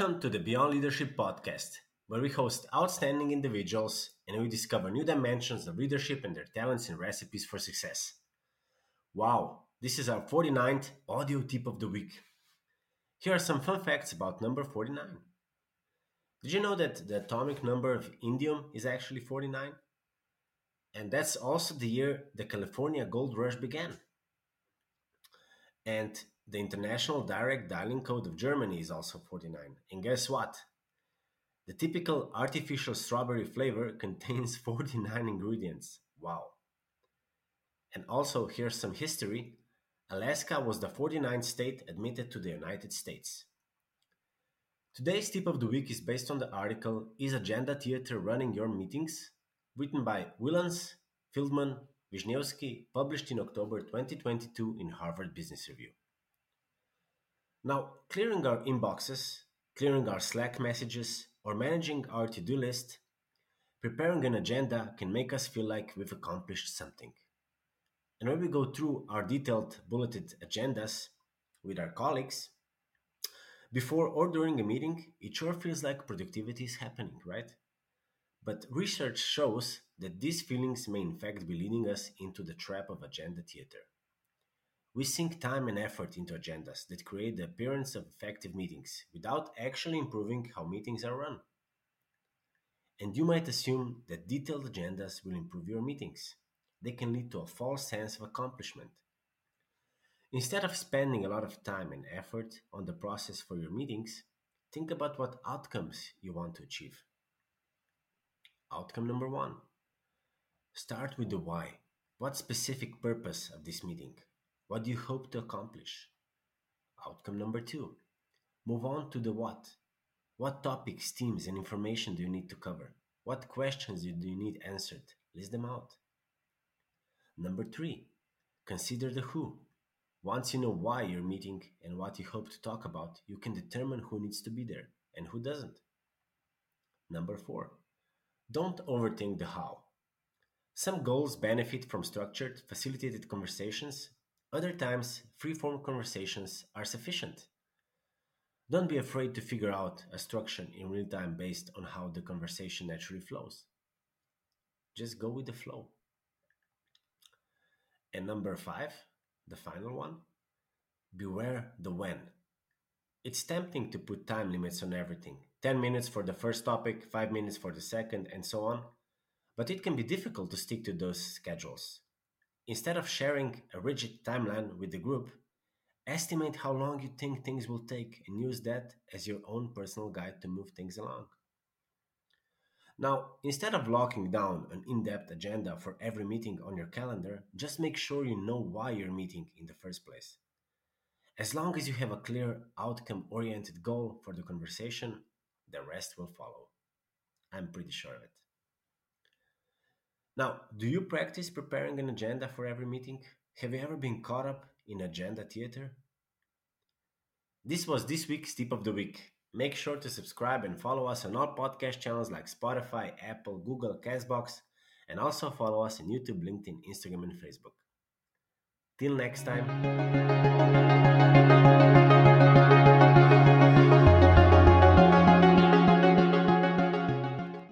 Welcome to the Beyond Leadership podcast, where we host outstanding individuals and we discover new dimensions of leadership and their talents and recipes for success. Wow, this is our 49th audio tip of the week. Here are some fun facts about number 49. Did you know that the atomic number of indium is actually 49? And that's also the year the California gold rush began. And the International Direct Dialing Code of Germany is also 49. And guess what? The typical artificial strawberry flavor contains 49 ingredients. Wow. And also, here's some history Alaska was the 49th state admitted to the United States. Today's tip of the week is based on the article Is Agenda Theater Running Your Meetings? written by Whillans, Feldman, Wisniewski, published in October 2022 in Harvard Business Review. Now, clearing our inboxes, clearing our Slack messages, or managing our to do list, preparing an agenda can make us feel like we've accomplished something. And when we go through our detailed bulleted agendas with our colleagues, before or during a meeting, it sure feels like productivity is happening, right? But research shows that these feelings may in fact be leading us into the trap of agenda theater. We sink time and effort into agendas that create the appearance of effective meetings without actually improving how meetings are run. And you might assume that detailed agendas will improve your meetings. They can lead to a false sense of accomplishment. Instead of spending a lot of time and effort on the process for your meetings, think about what outcomes you want to achieve. Outcome number one start with the why. What specific purpose of this meeting? What do you hope to accomplish? Outcome number two. Move on to the what. What topics, themes, and information do you need to cover? What questions do you need answered? List them out. Number three. Consider the who. Once you know why you're meeting and what you hope to talk about, you can determine who needs to be there and who doesn't. Number four. Don't overthink the how. Some goals benefit from structured, facilitated conversations other times, free-form conversations are sufficient. Don't be afraid to figure out a structure in real time based on how the conversation naturally flows. Just go with the flow. And number five, the final one, beware the when. It's tempting to put time limits on everything 10 minutes for the first topic, 5 minutes for the second, and so on. But it can be difficult to stick to those schedules. Instead of sharing a rigid timeline with the group, estimate how long you think things will take and use that as your own personal guide to move things along. Now, instead of locking down an in depth agenda for every meeting on your calendar, just make sure you know why you're meeting in the first place. As long as you have a clear outcome oriented goal for the conversation, the rest will follow. I'm pretty sure of it. Now, do you practice preparing an agenda for every meeting? Have you ever been caught up in agenda theater? This was this week's tip of the week. Make sure to subscribe and follow us on all podcast channels like Spotify, Apple, Google, Castbox, and also follow us on YouTube, LinkedIn, Instagram, and Facebook. Till next time.